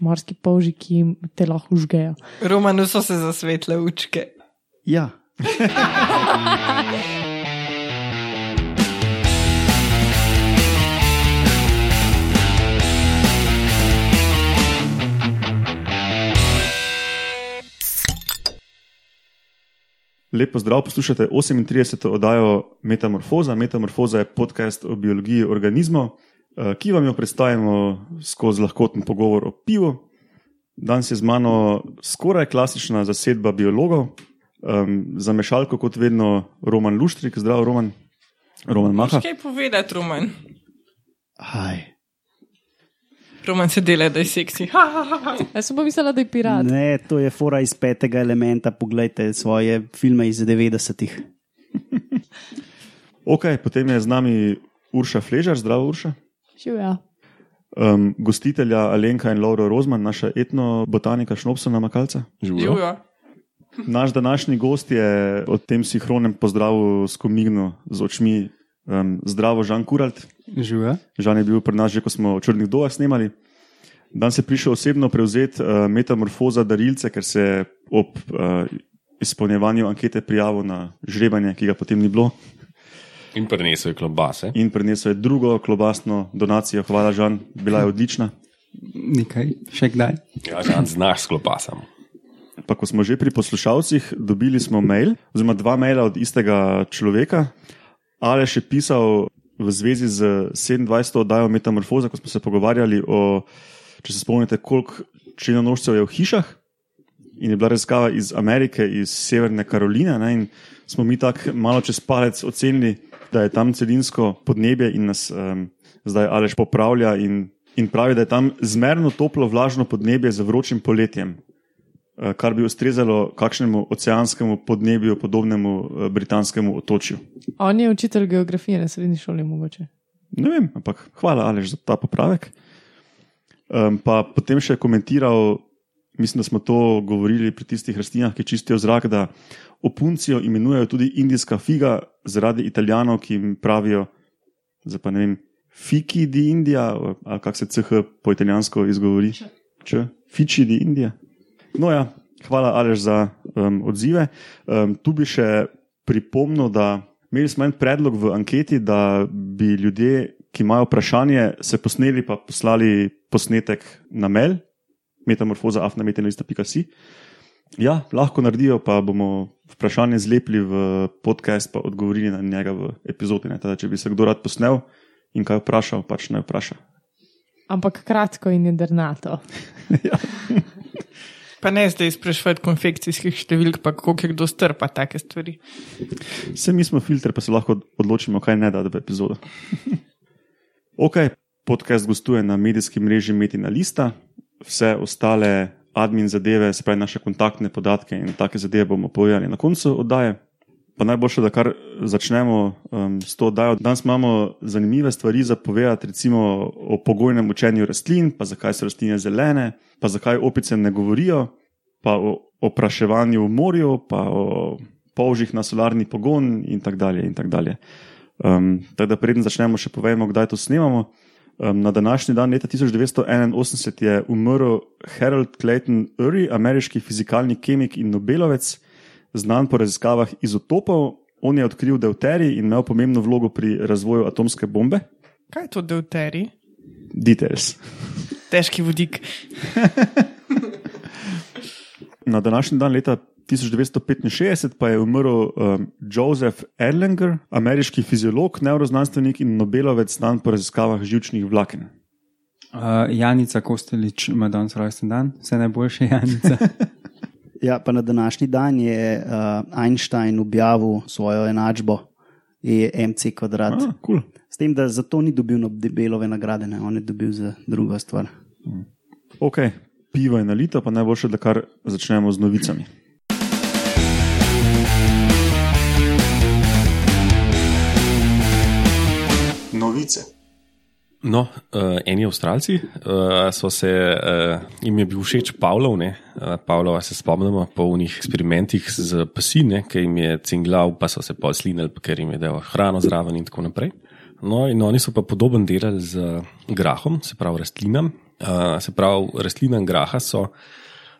morski polži, ki te lahko užgejo. Romanu so se zasvetle učke. Ja. Lepo zdrav, poslušate 38. oddajo Metamorfoza. Metamorfoza je podcast o biologiji organizmov, ki vam jo predstavimo skozi lahkoten pogovor o pivu. Danes je z mano skoraj klasična zasedba biologov, um, za mešalko kot vedno Roman Luštrik, zdrav Roman, Roman Maha. Kaj povedati, Roman? Aj. Roman se dela, da je seksi. Ha, ha, ha. Jaz sem pa mislila, da je pirat. Ne, to je fora iz petega elementa. Poglejte svoje filme iz 90-ih. Ok, potem je z nami Urša Fležar, zdrav Urša. Živijo. Um, gostitelja Alenka in Laura Rozman, naša etnobotanika Šnopsona Makalca. Živijo. Naš današnji gost je o tem sinhronem pozdravu skomigno z očmi. Um, zdravo, Žan Kuralt. Živijo. Žan je bil pri nas že, ko smo v Črnih dojah snemali. Danes je prišel osebno prevzeti uh, metamorfoza darilce, ker se ob uh, izpolnjevanju ankete prijavil na žrebanje, ki ga potem ni bilo, In prinesel je klobase. in prinesel je drugo klobasno donacijo. Hvala, Žan, bila je odlična. Nekaj, še kdaj. Ja, že znaš s klobasami. Pa ko smo že pri poslušalcih, dobili smo mail, oziroma dva maila od istega človeka. Ali je še pisal v zvezi z 27. oddajo Metamorfoza, ko smo se pogovarjali o, če se spomnite, koliko črnonožcev je v hišah. In je bila raziskava iz Amerike, iz Severne Karoline. Ne, in smo mi tako malo čez palec ocenili, da je tam celinsko podnebje in nas um, zdaj Alež popravlja in, in pravi, da je tam zmerno toplo, vlažno podnebje z vročim poletjem eh, kar bi ustrezalo kakšnemu oceanskemu podnebju, podobnemu eh, britanskemu otočju. On je učitelj geografije na srednji šoli, mogoče. Ne vem, ampak hvala, Alež, za ta popravek. Um, pa potem še komentiral, mislim, da smo to govorili pri tistih rastlinah, ki čistijo zrak, da opuncijo imenujejo tudi indijska figa, zaradi italijanov, ki jim pravijo, zdaj pa ne vem, fiki di Indija, ali kako se CH po italijansko izgovori. Če, fiči di Indija. No, ja, hvala, Alež, za um, odzive. Um, tu bi še pripomnil, da imeli smo en predlog v anketi, da bi ljudje, ki imajo vprašanje, se posneli pa poslali posnetek na mail, metamorfoza afnametenlista.si. Ja, lahko naredijo, pa bomo vprašanje zlepili v podcast, pa odgovorili na njega v epizodi. ne. Teda, če bi se kdo rad posnel in kaj vprašal, pač naj vpraša. Ampak kratko in jedrnato. Pa ne zdaj sprašovati konfekcijskih številk, pa koliko je kdo strpa take stvari. Vse mi smo filter, pa se lahko odločimo, kaj ne da v epizodo. ok, podcast gostuje na medijskem mreži Metina Lista, vse ostale admin zadeve, se pravi naše kontaktne podatke in take zadeve bomo povedali na koncu oddaje. Pa najboljše, da kar začnemo um, s to oddajo. Danes imamo zanimive stvari za povedati, recimo o pogojnem učenju rastlin, pa zakaj so rastline zelene, pa zakaj opice ne govorijo, pa o opraševanju v morju, pa o polžih na solarni pogon in tako dalje. In tako dalje. Um, tako da preden začnemo, še povemo, kdaj to snemamo. Um, na današnji dan, leta 1981, je umrl Harold Clayton Urey, ameriški fizikalni kemik in Nobelovec, znan po raziskavah izotopov. On je odkril deuterij in imel pomembno vlogo pri razvoju atomske bombe. Kaj je to deuteri? Details. Težki vodik. Na današnji dan, leta 1965, pa je umrl um, Joseph Erlanger, ameriški fiziolog, neuroznanstvenik in Nobelovec, znan po raziskavah žilčnih vlaken. Uh, Janica Kostelič ima danes rojsten dan, vse najboljše, Janica. Ja, pa na današnji dan je uh, Einstein objavil svojo enačbo, je MC kvadrat. Ah, cool. S tem, da za to ni dobil Nobelove nagrade, ne? on je dobil za drugo stvar. Ok, pivo je nalito, pa najboljše, da kar začnemo z novicami. Novice. No, uh, eni Avstralci uh, so se, uh, jim je bil všeč Pavlov, ne, uh, Pavlova se spomnimo po unih eksperimentih z pasine, ki jim je cinglav, pa so se pa slinili, ker jim je dal hrano zraven in tako naprej. No, in oni so pa podoben delali z grahom, se pravi rastlinam, Uh, se pravi, rastlinam graha so,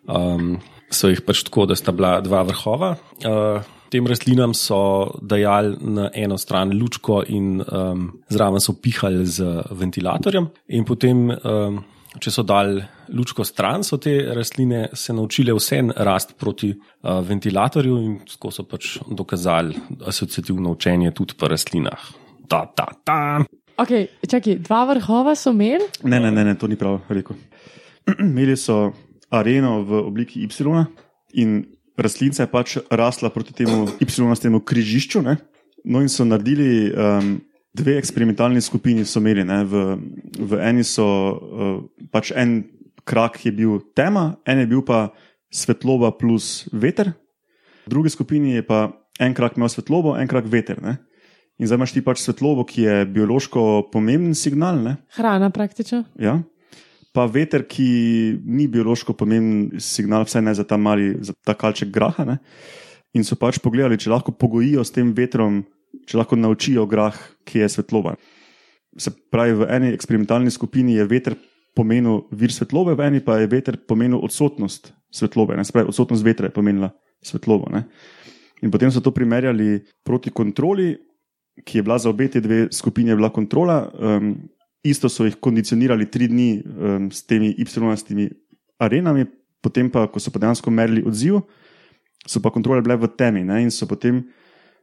um, so jih pač tako, da sta bila dva vrhova. Uh, tem rastlinam so dajali na eno stran lučko in um, zraven so pihali z ventilatorjem, in potem, um, če so dali lučko stran, so te rastline se naučile vse rast proti uh, ventilatorju in tako so pač dokazali asociativno učenje tudi pri rastlinah. Ta, ta, ta. Okay, čakaj, dva vrhova so imeli? Ne, ne, ne, ne, to ni prav rekel. Imeli so areno v obliki Y in rastlinca je pač rasla proti temu Y-stemu križišču. Ne? No, in so naredili um, dve eksperimentalni skupini, so imeli. ne. V, v eni so uh, pač en krak je bil tema, en je bil pa svetloba plus veter, v drugi skupini je pa en krak imel svetlobo, en krak veter. Ne? In zdaj imaš ti pač svetlobo, ki je biološko pomemben signal. Ne? Hrana praktično. Ja. Pa veter, ki ni biološko pomemben signal, vsaj ne za ta mali, za ta kalček graha. Ne? In so pač pogledali, če lahko pogojijo s tem vetrom, če lahko naučijo grah, ki je svetloba. Se pravi, v eni eksperimentalni skupini je veter pomenil vir svetlobe, v eni pa je veter pomenil odsotnost svetlobe. Ne? Se pravi, odsotnost vetra je pomenila svetlobo. Ne? In potem so to primerjali proti kontroli, ki je bila za obe te dve skupini bila kontrola. Um, isto so jih kondicionirali tri dni um, s temi Y-nastimi arenami, potem pa, ko so pa dejansko merili odziv, so pa kontrole bile v temi ne? in so potem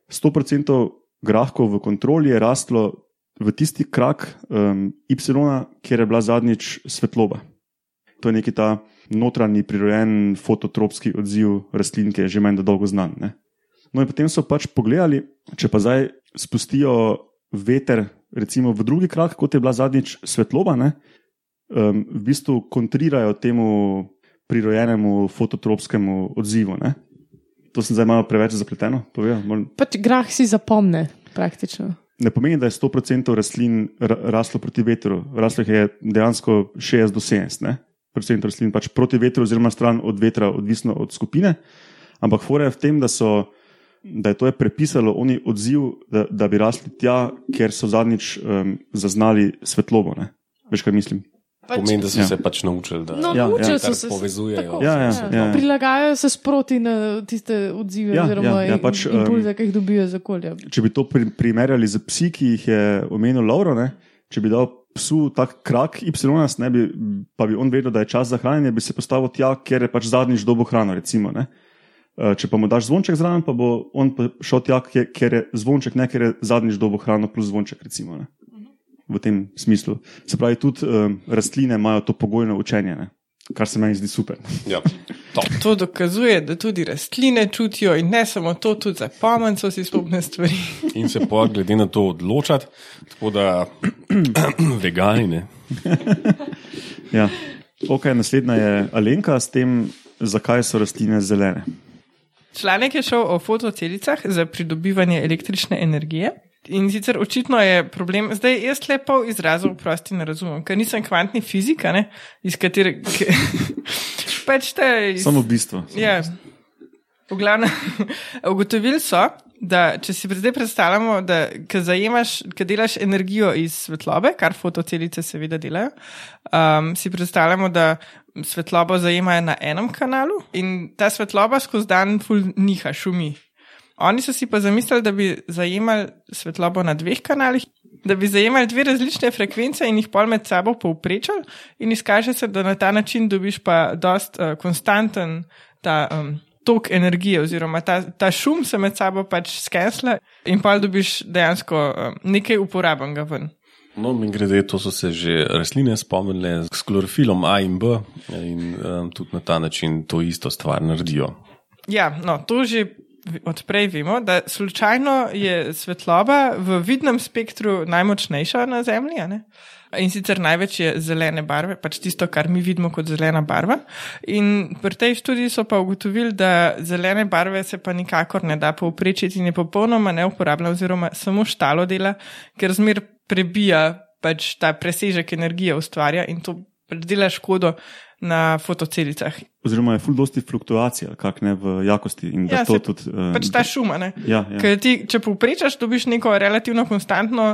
100% grahkov v kontroli je rastlo v tisti krak um, Y, kjer je bila zadnjič svetloba. To je neki ta notranji, prirojen fototropski odziv rastlin, ki je že meni dolgo znan. Ne? No, in potem so pač pogledali, če pa zdaj spustijo veter, recimo v drugi krak, kot je bila zadnjič svetloba, ne, um, v bistvu kontrirajo temu prirojenemu fototropskemu odzivu. Ne. To sem zdaj malo preveč zapleteno povedal. Moram- Pač grah si zapomne praktično. Ne pomeni, da je 100% rastlin ra- raslo proti vetru. Raslo je dejansko 60 do 70 ne? procent rastlin pač proti vetru, oziroma stran od vetra, odvisno od skupine. Ampak fora je v tem, da, so, da je to je prepisalo oni odziv, da, da bi rasli tja, kjer so zadnjič um, zaznali svetlobo. Ne? Veš, kaj mislim? Pač, Pomeni, da so Ja. se pač naučili, da no, Ja, ja, naučili kar so se. povezujejo. tako, Ja, ja, ja. Prilagajajo se sproti na tiste odzive, Ja, oziroma ja, ja, pač, impulze, ki jih dobijo iz okolja. Če bi to pri, primerjali z psi, ki jih je omenil Lauro, ne? če bi dal psu tak krak Y, ne, bi, pa bi on vedel, da je čas za hranjenje, bi se postavil tja, kjer je pač zadnjič dobo hrano. Recimo, ne. Eh, če pa mu daš zvonček zraven, pa bo on pa šel tja, kjer je zvonček, ne ker je zadnjič dobo hrano plus zvonček. Recimo, ne. v tem smislu. Se pravi, tudi um, rastline imajo to pogojno učenje, ne. kar se meni zdi super. Ja. Top. To dokazuje, da tudi rastline čutijo in ne samo to, tudi za pomen so si spomne stvari. In se pa glede na to odločati, tako da vegani. Ne? Ja. Okay, naslednja je Alenka s tem, zakaj so rastline zelene. Članek je šel o fotocelicah za pridobivanje električne energije. In sicer očitno je problem, zdaj jaz lepo izrazov prosti ne razumem, ker nisem kvantni fizika, ne, iz katere. Pač te. Iz, Samo bistvo. Ja. V glavnem, ugotovili so, da če si zdaj predstavljamo, da ko zajemaš, ko delaš energijo iz svetlobe, kar fotocelice seveda delajo, um, si predstavljamo, da svetlobo zajemajo na enem kanalu in ta svetloba skozi dan ful niha, šumi. Oni so si pa zamislili, da bi zajemali svetlobo na dveh kanalih, da bi zajemali dve različne frekvence in jih pol med sabo povprečali, in izkaže se, da na ta način dobiš pa dost uh, konstanten ta um, tok energije, oziroma ta, ta šum se med sabo pač skensla in pa dobiš dejansko nekaj uporabnega ven. No, mi grede, to so se že rastline spomnile s klorofilom A in B, in um, tudi na ta način to isto stvar naredijo. Ja, no, to že odprej vemo, da slučajno je svetloba v vidnem spektru najmočnejša na Zemlji. In sicer največ je zelene barve, pač tisto, kar mi vidimo kot zelena barva. In pri tej študiji so pa ugotovili, da zelene barve se pa nikakor ne da povprečiti in je popolnoma neuporabna, oziroma samo štalo dela, ker zmer prebija pač ta presežek energije ustvarja in to dela škodo na fotocelicah. Oziroma je ful dosti fluktuacija, kak ne v jakosti in da Ja, to se- tudi. Um, Pač ta šuma. Ne? Ja, ja. Ker ti, če povprečaš, dobiš neko relativno konstantno,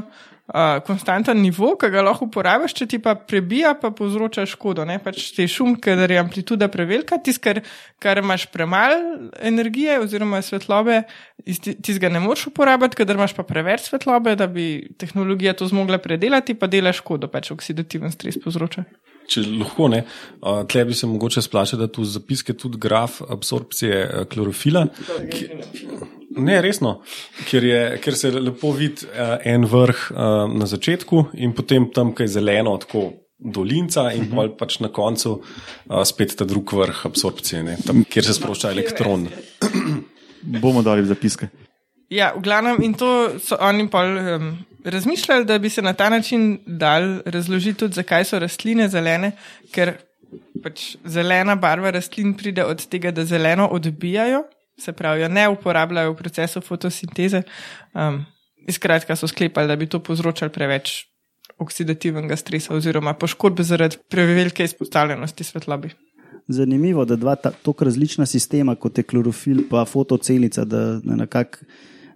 uh, konstanten nivo, ki ga lahko uporabiš, če ti pa prebija, pa povzroča škodo. Ne? Pač ti šum, ker je amplituda prevelika, tisto, kar, kar imaš premalo energije oziroma svetlobe, ti ga ne moreš uporabiti, ker imaš pa preveč svetlobe, da bi tehnologija to zmogla predelati, pa dela škodo, pač oksidativen stres povzroča. Če lahko ne, uh, tle bi se mogoče splačal, da tu zapiske tudi graf absorpcije eh, klorofila. Ki, ne, resno, ker, je, ker se lepo vidi uh, en vrh uh, na začetku in potem tam, kaj je zeleno, tako dolinca in uh -huh. pač na koncu uh, spet ta drug vrh absorpcije, ne, tam, kjer se sprošča elektron. Bomo dali zapiske. Ja, v glavnem, in to so oni pol um, razmišljali, da bi se na ta način dal razložiti tudi, zakaj so rastline zelene, ker pač zelena barva rastlin pride od tega, da zeleno odbijajo, se pravi, jo ne uporabljajo v procesu fotosinteze. Um, Skratka, so sklepali, da bi to povzročali preveč oksidativnega stresa oziroma poškodbe zaradi prevelike izpostavljenosti svetlobi. Zanimivo, da dva tako različna sistema, kot je klorofil in fotocelica, da na nekak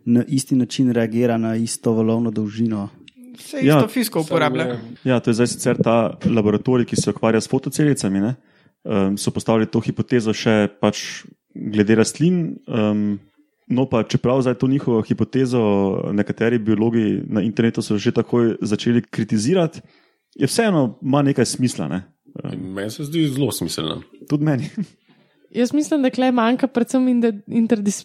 na isti način reagira na isto valovno dolžino. Se isto ja, fisko uporablja. Ja, to je zdaj sicer ta laboratorij, ki se ukvarja s fotocelicami. Ne? Um, so postavili to hipotezo še pač glede rastlin. Um, no, pa čeprav zdaj to njihovo hipotezo nekateri biologi na internetu so že takoj začeli kritizirati, je vseeno ima nekaj smisla. Ne? Um, meni se zdi zelo smiselno. Tudi meni. Jaz mislim, da klej manjka predvsem interdis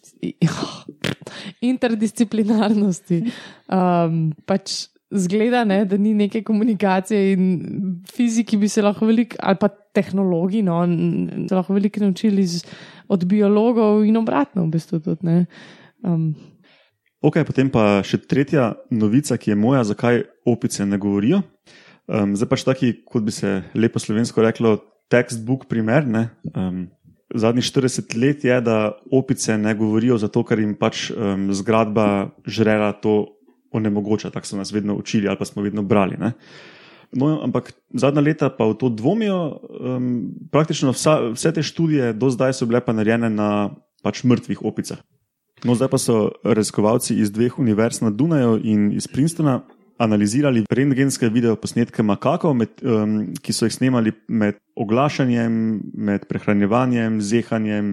interdisciplinarnosti. Um, pač zgleda, ne, da ni neke komunikacije in fiziki bi se lahko veliko, ali pa tehnologi, no, se lahko veliko naučili iz, od biologov in obratno, v bistvu tudi. Ne. Um, Ok, potem pa še tretja novica, ki je moja, zakaj opice ne govorijo. Um, zdaj pač taki, kot bi se lepo slovensko reklo, textbook primer. Um, zadnjih 40 let je, da opice ne govorijo zato, ker jim pač um, zgradba žrela to onemogoča, tako so nas vedno učili ali pa smo vedno brali. Ne? No, ampak zadnja leta pa v to dvomijo. Um, praktično vsa, vse te študije do zdaj so bile pa narejene na pač mrtvih opicah. No, zdaj pa so raziskovalci iz dveh univerz na Dunaju in iz Princetona analizirali rentgenske videoposnetke makakov, med, um, ki so jih snemali med oglašanjem, med prehranjevanjem, zehanjem,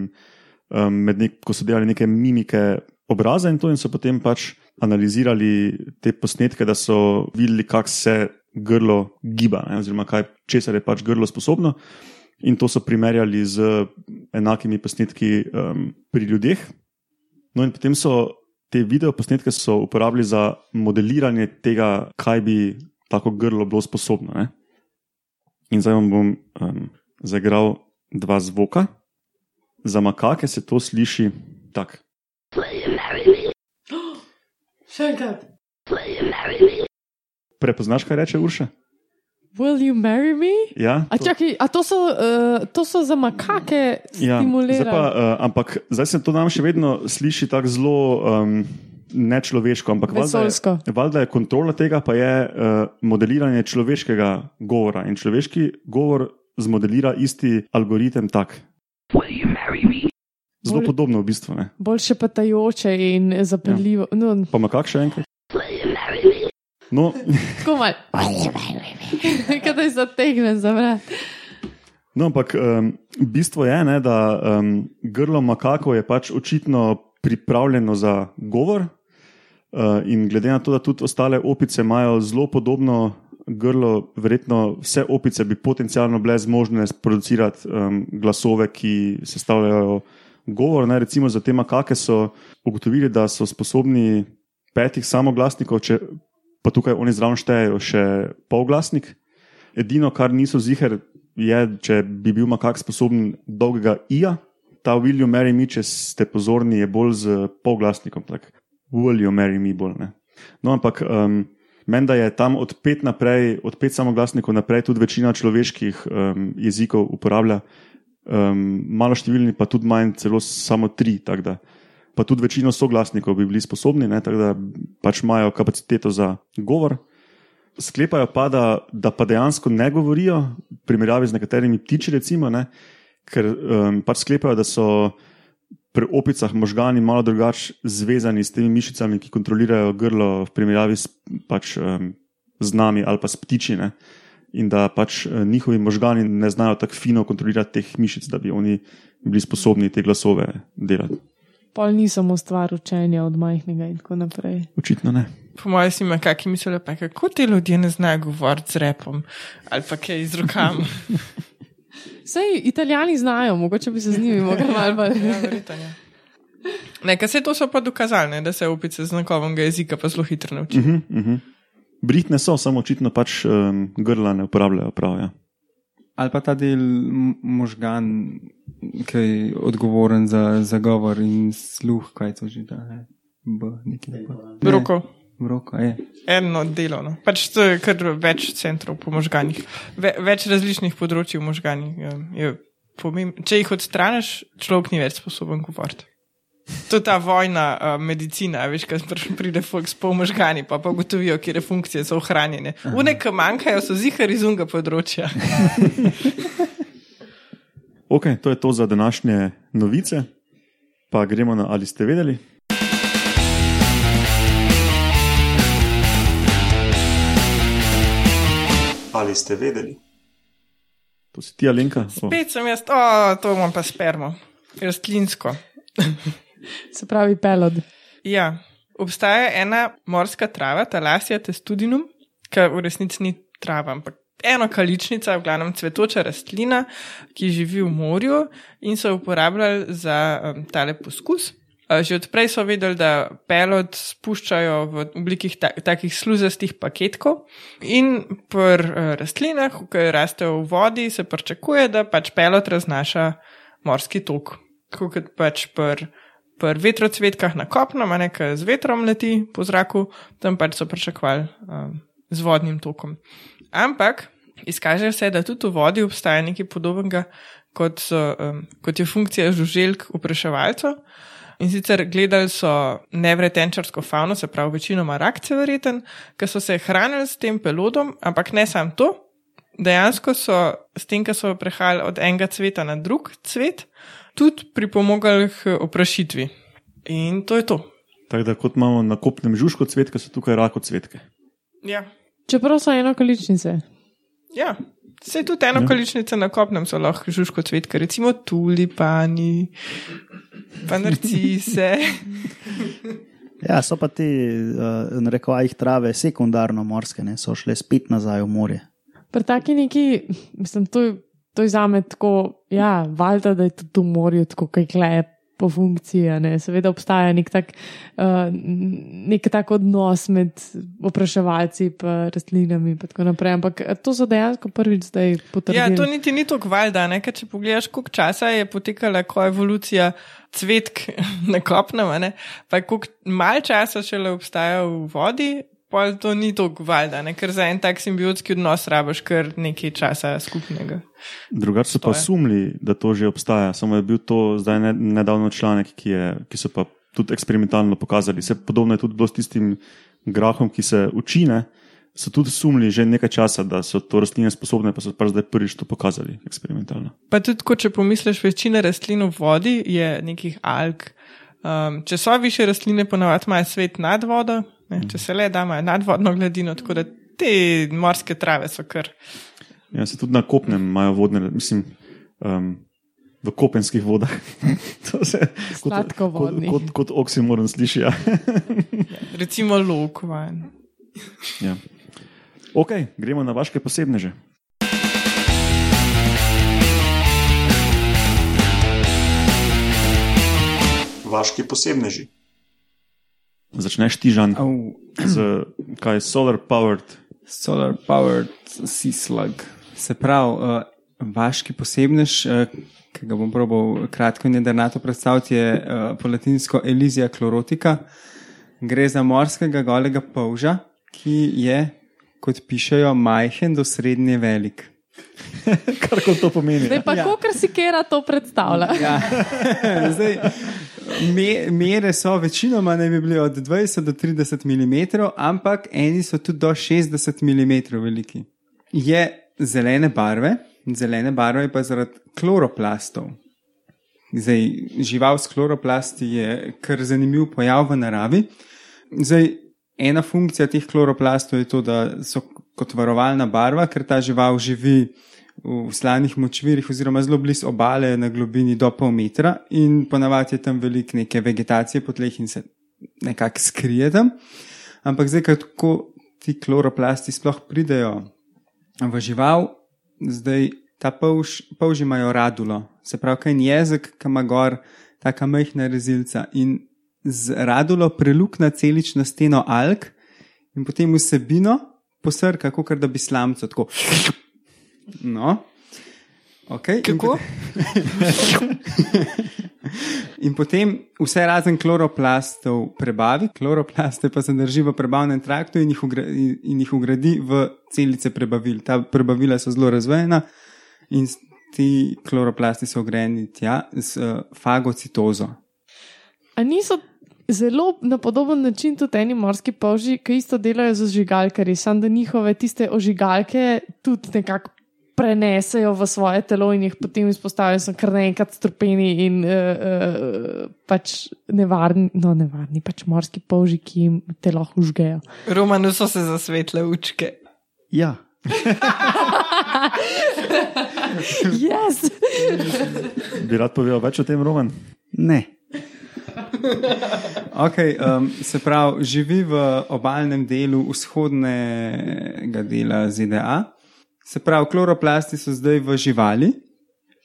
um, med nek, ko so delali neke mimike obraza in to, in so potem pač analizirali te posnetke, da so videli, kako se grlo giba, ne, oziroma kaj, česar je pač grlo sposobno. In to so primerjali z enakimi posnetki um, pri ljudeh. No, in potem so te videoposnetke uporabili za modeliranje tega, kaj bi tako grlo bilo sposobno. Ne? In zdaj vam bom um, zaigral dva zvoka. Za makake se to sliši tako. še enkrat. Prepoznaš, kaj reče Urša? Will you marry me? Ja, A, čakaj, a to, so, uh, to so za makake Ja, zdaj pa, uh, ampak zdaj se to nam še vedno sliši tako zelo um, nečloveško. Ampak valjda Vesoljsko. je, valjda je kontrola tega, pa je uh, modeliranje človeškega govora. In človeški govor zmodelira isti algoritem tak. Zelo Bolj- podobno v bistvu. Ne? Bolj šepetajoče in zapeljivo. Ja. No, Pa ima kak še enkrat? No, tako malo. Kaj da je zategnen za vrat. No, ampak um, bistvo je, ne, da um, grlo makakov je pač očitno pripravljeno za govor. Uh, in glede na to, da tudi ostale opice imajo zelo podobno grlo, verjetno vse opice bi potencialno bile zmožne producirati um, glasove, ki sestavljajo govor. Ne, recimo za te makake so ugotovili, da so sposobni petih samoglasnikov, če pa tukaj oni zraven štejejo še polglasnik. Edino, kar niso ziger, je, če bi bil makak sposoben dolgega ija. Ta Will you marry me, če ste pozorni, je bolj z polglasnikom. Tak. Will you marry me bolj. Ne? No, ampak um, menda je tam od pet, naprej, od pet samoglasnikov naprej tudi večina človeških um, jezikov uporablja, um, malo številni pa tudi manj, celo samo tri. da. Pa tudi večino soglasnikov bi bili sposobni, ne, tako da pač imajo kapaciteto za govor. sklepajo pa, da, da pa dejansko ne govorijo, v primerjavi z nekaterimi ptiči, recimo, ne, ker um, pač sklepajo, da so pri opicah možgani malo drugače zvezani s temi mišicami, ki kontrolirajo grlo, v primerjavi s, pač, um, z nami ali pa s ptičine. In da pač eh, njihovi možgani ne znajo tako fino kontrolirati teh mišic, da bi oni bili sposobni te glasove delati. Pol ni samo stvar učenja od majhnega in tako naprej. Očitno ne. Po mojem si ima kakšni misli, pa kako ti ljudje ne znajo govoriti z repom ali pa kaj z rokami. Sej italijani znajo, mogoče bi se z njimi mogli malo bolj. Ja, verjetno, ja. Nekaj se to so pa dokazali, ne, da se opice znakovnega jezika pa zelo hitro naučijo. Uh -huh, uh -huh. Britne so, samo očitno pač um, grla ne uporabljajo prav. Ja. Ali pa ta del možgan, ki je odgovoren za, za govor in sluh, kaj to že da. Ne? B, nekaj. Ne, Roko, Broko, je. eno delo. No. Pač to je kar več centrov po možganjih, Ve, več različnih področji v možganjih. Je, je pomemb... Če jih odstraniš, človek ni več sposoben govoriti. To je ta vojna uh, medicina, veš, kaj pr- pride folk s pol možgani, pa pa ugotovijo, kje funkcije so ohranjene. Une, ki manjkajo, so zihar iz unga področja. Ok, to je to za današnje novice. Pa gremo na ali ste vedeli. Ali ste vedeli? To si ti, Alenka? Spet sem jaz, o, to imam pa spermo, rastlinsko. Se pravi, pelod. Ja, obstaja ena morska trava, talasija testudinum, ki v resnici ni trava, ampak ena kaličnica, v glavnem cvetoča rastlina, ki živi v morju in so jo uporabljali za um, tale poskus. Že odprej so vedeli, da pelod spuščajo v obliki ta takih sluzastih paketkov, in pri uh, rastlinah, ki rastejo v vodi, se pričakuje, da pač pelod raznaša morski tok. Kot pač pri pri vetrocvetkah na kopnem, a nekaj z vetrom leti po zraku, tam pač so pričakovali um, z vodnim tokom. Ampak izkaže se, da tudi v vodi obstaja nekaj podobnega, kot, so, um, kot je funkcija žuželk upraševalcev. In sicer gledali so nevretenčarsko fauno, se pravi večinoma rakce verjeten, ki so se hranili s tem pelodom, ampak ne samo to, dejansko so s tem, ko so prehajali od enega cveta na drug cvet, tudi pripomogli k oprašitvi. In to je to. Tako da kot imamo na kopnem žužko cvetke, so tukaj rako cvetke. Ja, Čeprav so eno količnice. ja. Se tudi eno Ja. na kopnem so lahko žužko cvetke, recimo tulipani, pa narcise. Ja, so pa te, uh, rekovajih trave, sekundarno morske, ne, so šle spet nazaj v morje. Pri taki neki, mislim, to, je- to je za me tako, ja, valjda, da je tudi v morju tako kaj kleje po funkciji. Ne? Seveda obstaja nek tak, uh, nek tak odnos med opraševalci in rastlinami in tako naprej, ampak eh, to so dejansko prvič zdaj potrdili. Ja, to niti ni tako valjda, ne? ker če pogledaš, koliko časa je potekala koevolucija cvetk na kopnem, ne? pa koliko mal časa šele obstaja v vodi. Pa to ni tako valjda, ne? ker za en tak simbiotski odnos rabaš kar nekaj časa skupnega. Drugače so pa Stoje. sumili, da to že obstaja, samo je bil to zdaj ne, nedavno članek, ki, je, ki so pa tudi eksperimentalno pokazali. Se podobno je tudi bilo s tistim grahom, ki se učine. So tudi sumili že nekaj časa, da so to rastline sposobne, pa so pa zdaj prvič to pokazali eksperimentalno. Pa tudi, ko če pomisliš, večina rastlin v vodi je nekih alg. Um, če so više rastline, ponavadi imajo svet nad vodo, ne? če se le da, imajo nadvodno gladino, tako da te morske trave so kar. Ja, se tudi na kopnem imajo vodne, mislim, um, v kopenskih vodah. To se kot, kot, Sladkovodni. kot, kot oksimoron sliši. Ja. Recimo lokvan. Ja. Ok, gremo na vaše posebneže. Vaški posebneži. Začneš ti, Žan, Au, z kaj je solar powered. solar powered sea slug. Se pravi, uh, vaški posebnež, uh, ki ga bom probal kratko in jedrnato predstaviti, je uh, po latinsko Elizija chlorotica. Gre za morskega golega polža, ki je, kot pišejo, majhen do srednje velik. Kar kot to pomeni. Zdaj pa, Ja. kar si kera to predstavlja. Ja. Zdaj, Me, mere so večinoma naj bi bili od 20 do 30 mm, ampak eni so tudi do 60 mm veliki. Je zelene barve, zelene barve pa zaradi kloroplastov. Zdaj, žival s kloroplasti je kar zanimiv pojav v naravi. Zdaj, ena funkcija teh kloroplastov je to, da so kot varovalna barva, ker ta žival živi v slanih močvirih oziroma zelo blizu obale na globini do pol metra in ponavadi je tam veliko neke vegetacije po tleh in se nekako skrije tam. Ampak zdaj, kako ti kloroplasti sploh pridejo v žival, zdaj ta polž, polži imajo radulo, se pravi, kaj je jezik, ki ima gor, taka majhna rezilca in z radulo prelukna celično steno alg in potem vsebino posrka, kot da bi slamco tako. No. Okay. Kako? In potem vse razen kloroplastov prebavi, kloroplaste pa se drži v prebavnem traktu in jih, ugra, in jih ugradi v celice prebavil. Ta prebavila so zelo razvejena in ti kloroplasti so ugrajeni tja z uh, fagocitozo. A niso zelo na podoben način tudi eni morski polži, ki isto delajo z ožigalkarji, samo da njihove tiste ožigalke tudi nekako prenesejo v svoje telo in jih potem izpostavijo, so kar naenkrat strupeni in uh, uh, pač nevarni, no nevarni, pač morski polži, ki jim telo užgejo. Romanu so se zasvetle učke. Ja, Yes. Bi rad povedal več o tem, Roman? ne. Okay, um, se pravi, živi v obalnem delu vzhodnega dela ZDA. Se pravi, kloroplasti so zdaj v živali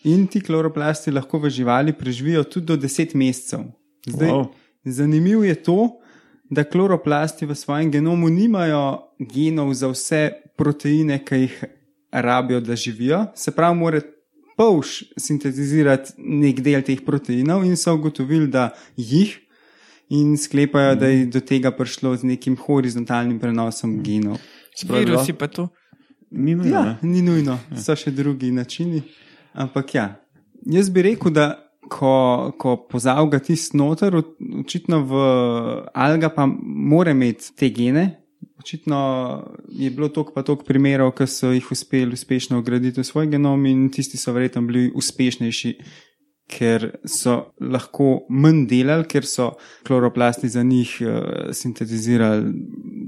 in ti kloroplasti lahko v živali preživijo tudi do 10 mesecev. Zdaj, Wow. Zanimivo je to, da kloroplasti v svojem genomu nimajo genov za vse proteine, ki jih rabijo, da živijo. Se pravi, mora polž sintetizirati nek del teh proteinov in so ugotovili, da jih. In sklepajo, da je do tega prišlo z nekim horizontalnim prenosom genov. Spravi, Virusi pa tu. Ni nujno. Ja, ni nujno, so še drugi načini. Ampak ja, jaz bi rekel, da ko, ko pozavga tisti noter, očitno v alga pa mora imeti te gene. Očitno je bilo toliko pa toliko primerov, ki so jih uspeli uspešno ugraditi v svoj genom in tisti so verjetno bili uspešnejši, ker so lahko manj delali, ker so kloroplasti za njih uh, sintetizirali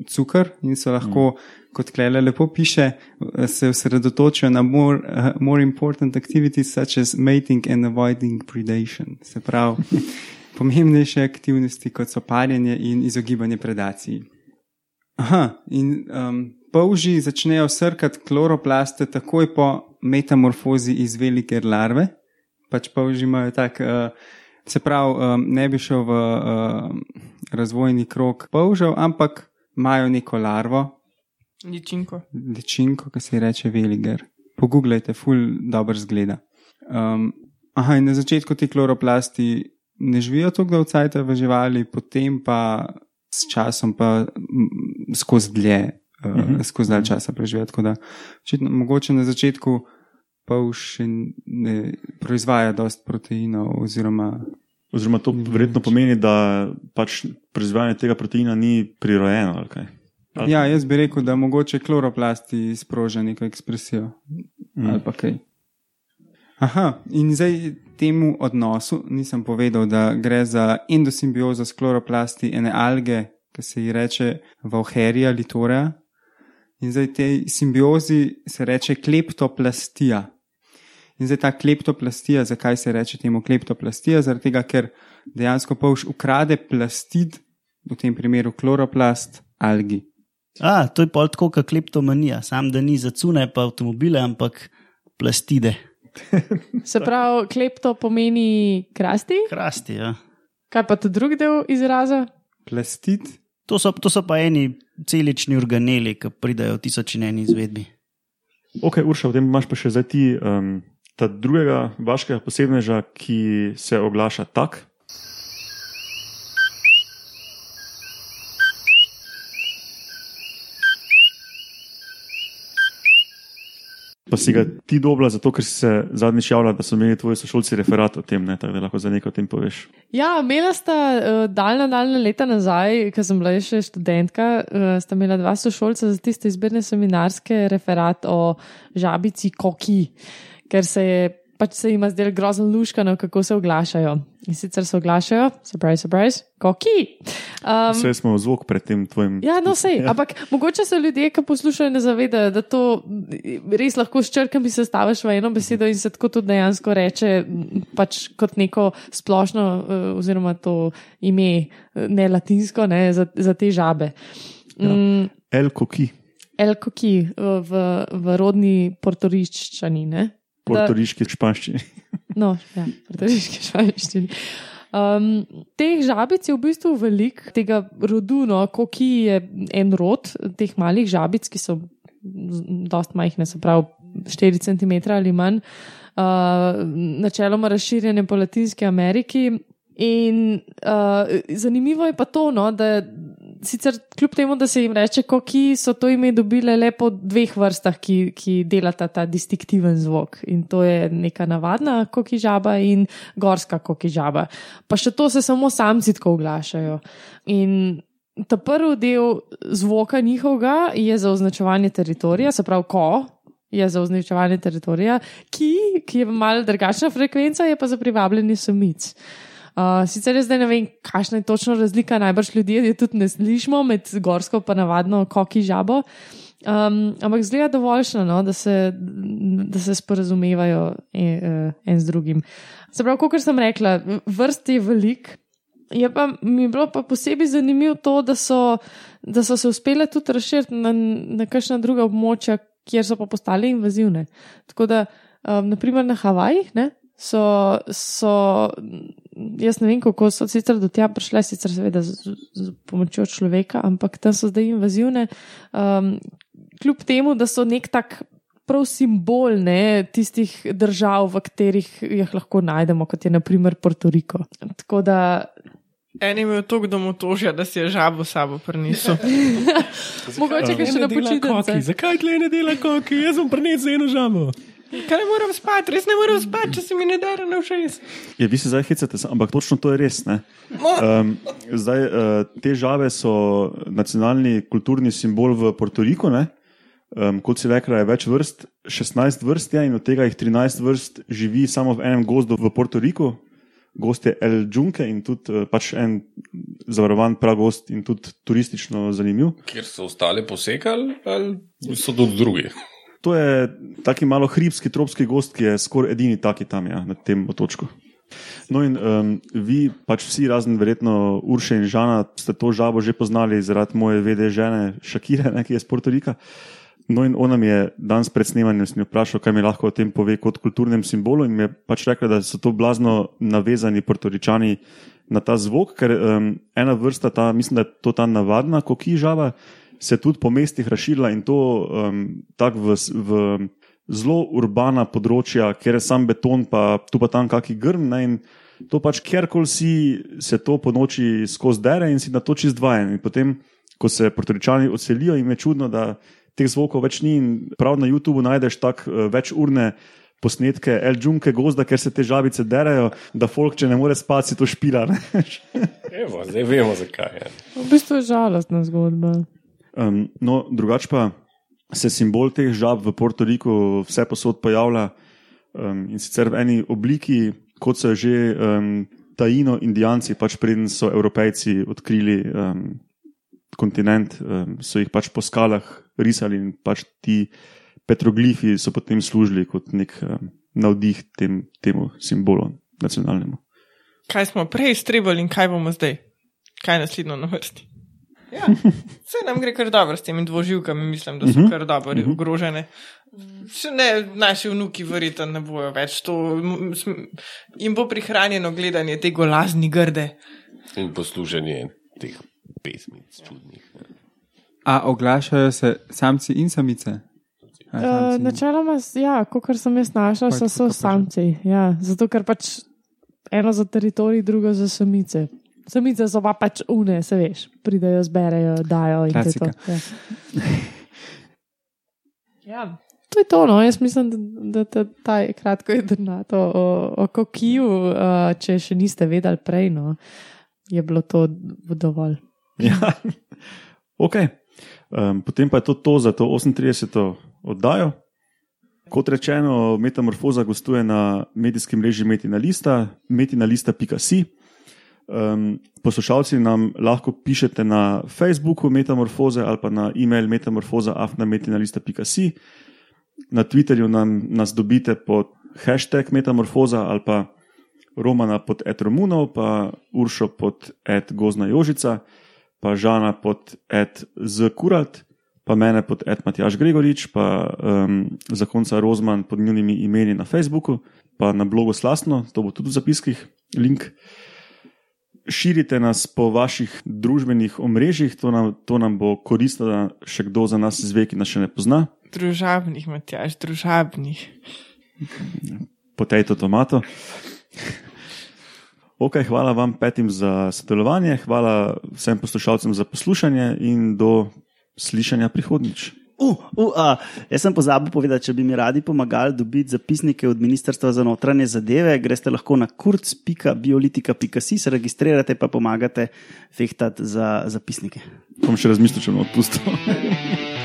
cukor in so lahko, mm. kot Klele lepo piše, eh, se osredotočijo na more, uh, more important activities such as mating and avoiding predation. Se pravi, pomembnejše aktivnosti, kot so parjenje in izogibanje predaciji. Aha, in um, polži začnejo srkati kloroplaste takoj po metamorfozi iz velike larve. Pač polži imajo tak, uh, se pravi, um, ne bi šel v uh, razvojni krok polžev, ampak imajo neko larvo, Ličinko. ličinko, ki se ji reče veliger. Poglejte, ful dobro zgleda. Um, aha, in na začetku ti kloroplasti ne živijo tako dolgo v živali, potem pa s časom pa skozi dlje, uh, uh -huh. skozi dalj časa preživijo. Tako da, očitno, mogoče na začetku pa še ne proizvaja dost proteinov oziroma Oziroma, to verjetno pomeni, da pač proizvajanje tega proteina ni prirojeno. ali kaj? Ali- Ja, jaz bi rekel, da mogoče kloroplasti sproža neko ekspresijo. Mm. Ali pa kaj. Aha, in zdaj temu odnosu nisem povedal, da gre za endosimbiozo s kloroplasti ene alge, ki se ji reče Vauherija litorea. In zdaj tej simbiozi se reče kleptoplastija. In zdaj ta kleptoplastija, zakaj se reče temu kleptoplastija? Zaradi tega, ker dejansko polž ukrade plastid, v tem primeru kloroplast, algi. A, to je pol tako kot kleptomanija, sam da ni za cune pa avtomobile, ampak plastide. Se pravi, klepto pomeni krasti, Krasti, ja. kaj pa ta drugi del izraza? Plastid, To so, to so pa eni celični organeli, ki pridajo v tisoč in eni izvedbi. Ok, Urša, potem imaš pa še zdaj ti um, ta drugega vaškega posebneža, ki se oglaša tak. Pa si ga ti dobila, zato ker si se zadnjič javila, da so imeli tvoji sošolci referat o tem, ne, tako da lahko za nekaj o tem poveš. Ja, imela sta uh, daljna, daljna leta nazaj, ko sem bila še študentka, uh, sta imela dva sošolca za tiste izbirne seminarske referat o žabici koki, ker se je pač se jim zdelo grozno luškano, kako se oglašajo. In sicer se oglašajo, surprise, surprise, koki. Um, Vse smo v zvok pred tem tvojim. Ja, no, sej, ja. ampak mogoče se ljudje, ki poslušajo, ne zavedajo, da to res lahko s črkami sestaviš v eno besedo in se tako tudi dejansko reče, pač kot neko splošno, eh, oziroma to ime, eh, ne latinsko, ne, za, za te žabe. Ja. Mm, El koki, El koki eh, v, v rodni portoriščani. Ne? Portoriški španščini. No, ja, portoriški španščini. Um, teh žabic je v bistvu velik, tega rodu, no, koki je en rod teh malih žabic, ki so dost majhne, se pravi 4 cm ali manj, uh, načeloma razširjene po Latinski Ameriki. In uh, zanimivo je pa to, no, da sicer kljub temu, da se jim reče koki, so to ime dobile le po dveh vrstah, ki, ki delata ta distinktiven zvok. In to je neka navadna koki žaba in gorska koki žaba. Pa še to se samo samci tako oglašajo. In ta prvi del zvoka njihovega je za označevanje teritorija, se pravi ko. Je za označevanje teritorija, ki, ki je malo drugačna frekvenca, je pa za privabljanje samic. Uh, sicer jaz zdaj ne vem, kakšna je točno razlika, najbrž ljudje je tudi ne slišimo med gorsko in navadno koki žabo. Um, ampak zgleda dovoljšno, no, da, se, da se sporazumevajo en, en z drugim. Se pravi, kot sem rekla, vrst je velik. Je pa mi je bilo pa posebej zanimivo to, da so, da so se uspele tudi razširiti na, na kakšna druga območja, kjer so pa postale invazivne. Tako da, um, naprimer na Havajih, ne, so, so, jaz ne vem, kako so sicer do tja prišle, sicer seveda z, z pomočjo človeka, ampak tam so zdaj invazivne. Um, kljub temu, da so nek tak prav simbol ne, tistih držav, v katerih jih lahko najdemo, kot je naprimer Puerto Rico. Tako da. En je imel to, kdo mu tožja, da si je žabo sabo prinesel. Mogoče ga še na počitnici. Zakaj tle ne dela koki? Jaz sem prinesel eno žabo. Kaj ne morem spati, res ne morem spati, če se mi ne da na všeč. Ja, vi se zdaj hecate, ampak točno to je res. Um, zdaj, uh, te žabe so nacionalni kulturni simbol v Portoriku. Um, kot si rekla, je več vrst, 16 vrst je in od tega jih 13 vrst živi samo v enem gozdu v Portoriku. Gost je El Džunke in tudi uh, pač en zavarovan pragost in tudi turistično zanimiv. Kjer so ostale posekali, ali so tudi drugi? To je taki malo hribski, tropski gost, ki je skoraj edini taki tam ja, na tem otočku. No, in um, vi, pač vsi, razen verjetno Urše in Žana, ste to žabo že poznali zaradi moje vede žene Šakire, ne, ki je iz Portorika. No, in ona mi je danes pred snemanjem vprašala, kaj mi lahko o tem pove kot kulturnem simbolu, in mi je pač rekla, da so to blazno navezani Portoričani na ta zvok, ker um, ena vrsta, ta, mislim, da je to ta navadna koki žaba se tudi po mestih razširila in to um, tako v, v zelo urbana področja, kjer je sam beton, pa tu pa tam kaki grm. Ne, in to pač kjerkoli si se to po noči skozi dere in si na to čist dvajen. In potem, ko se portoričani odselijo, jim je čudno, da teh zvokov več ni in prav na YouTubu najdeš tako uh, večurne. Posnetke El Džunke gozda, ker se te žabice derajo, da folk, če ne more spati, to špila. Evo, zdaj vemo, zakaj je. V bistvu je žalostna zgodba. Um, no, drugače pa se simbol teh žab v Portoriku vse posod pojavlja um, in sicer v eni obliki, kot so že um, tajino indijanci, pač preden so evropejci odkrili um, kontinent, um, so jih pač po skalah risali in pač ti petroglifi so potem služili kot nek um, navdih tem, temu simbolu nacionalnemu. Kaj smo prej strebali in kaj bomo zdaj? Kaj je naslednjo na vrsti? Ja, vse nam gre kar dobro s temi dvoživkami, mislim, da so kar dobro ogrožene. Še ne, naši vnuki verjetno ne bojo več. To, jim bo prihranjeno gledanje te golazni grde. In poslušanje teh pesmic čudnih. A oglašajo se samci in samice? A, Uh, samci in- načeloma, ja, kot sem jaz našla, Pač so, so samci. Ja, zato, ker pač eno za teritorij, drugo za samice. Samice so pa pač une, se veš, pridejo, zberejo, dajo in to. Klasika. Ja. ja. to je to. No. Jaz mislim, da, da, da ta je kratko jedrnato o, o kokiju, uh, če še niste vedeli prej, no, je bilo to dovolj. Ja. ok. Um, potem pa je to, to za to 38. oddajo. Kot rečeno, Metamorfoza gostuje na medijskem mreži Metina Lista, metinalista.si. Um, poslušalci nam lahko pišete na Facebooku Metamorfoze ali pa na e-mail metamorfoza.afnametinalista.si. Na Twitterju nam, nas dobite pod hashtag Metamorfoza ali pa Romana pod Ed Romunov, pa Uršo pod Ed Gozna Jožica, pa Žana pod Ed Zkurat pa mene pod Ed Matjaš Gregorič, pa um, zakonca Rozman pod njunimi imeni na Facebooku, pa na blogu Slasno, to bo tudi v zapiskih, link. Širite nas po vaših družbenih omrežjih, to nam, to nam bo koristilo, da še kdo za nas izve, ki nas še ne pozna. Družabnih, Matjaš, družabnih. Potejto tomato. Ok, hvala vam petim za sodelovanje, hvala vsem poslušalcem za poslušanje in do slišanja prihodnič. Uh, uh, uh, jaz sem pozabil povedati, če bi mi radi pomagali dobiti zapisnike od Ministrstva za notranje zadeve, greste lahko na kurc.biolitika.si, se registrirate pa pomagate fehtati za zapisnike. Bom še razmislil, če bom odpustil.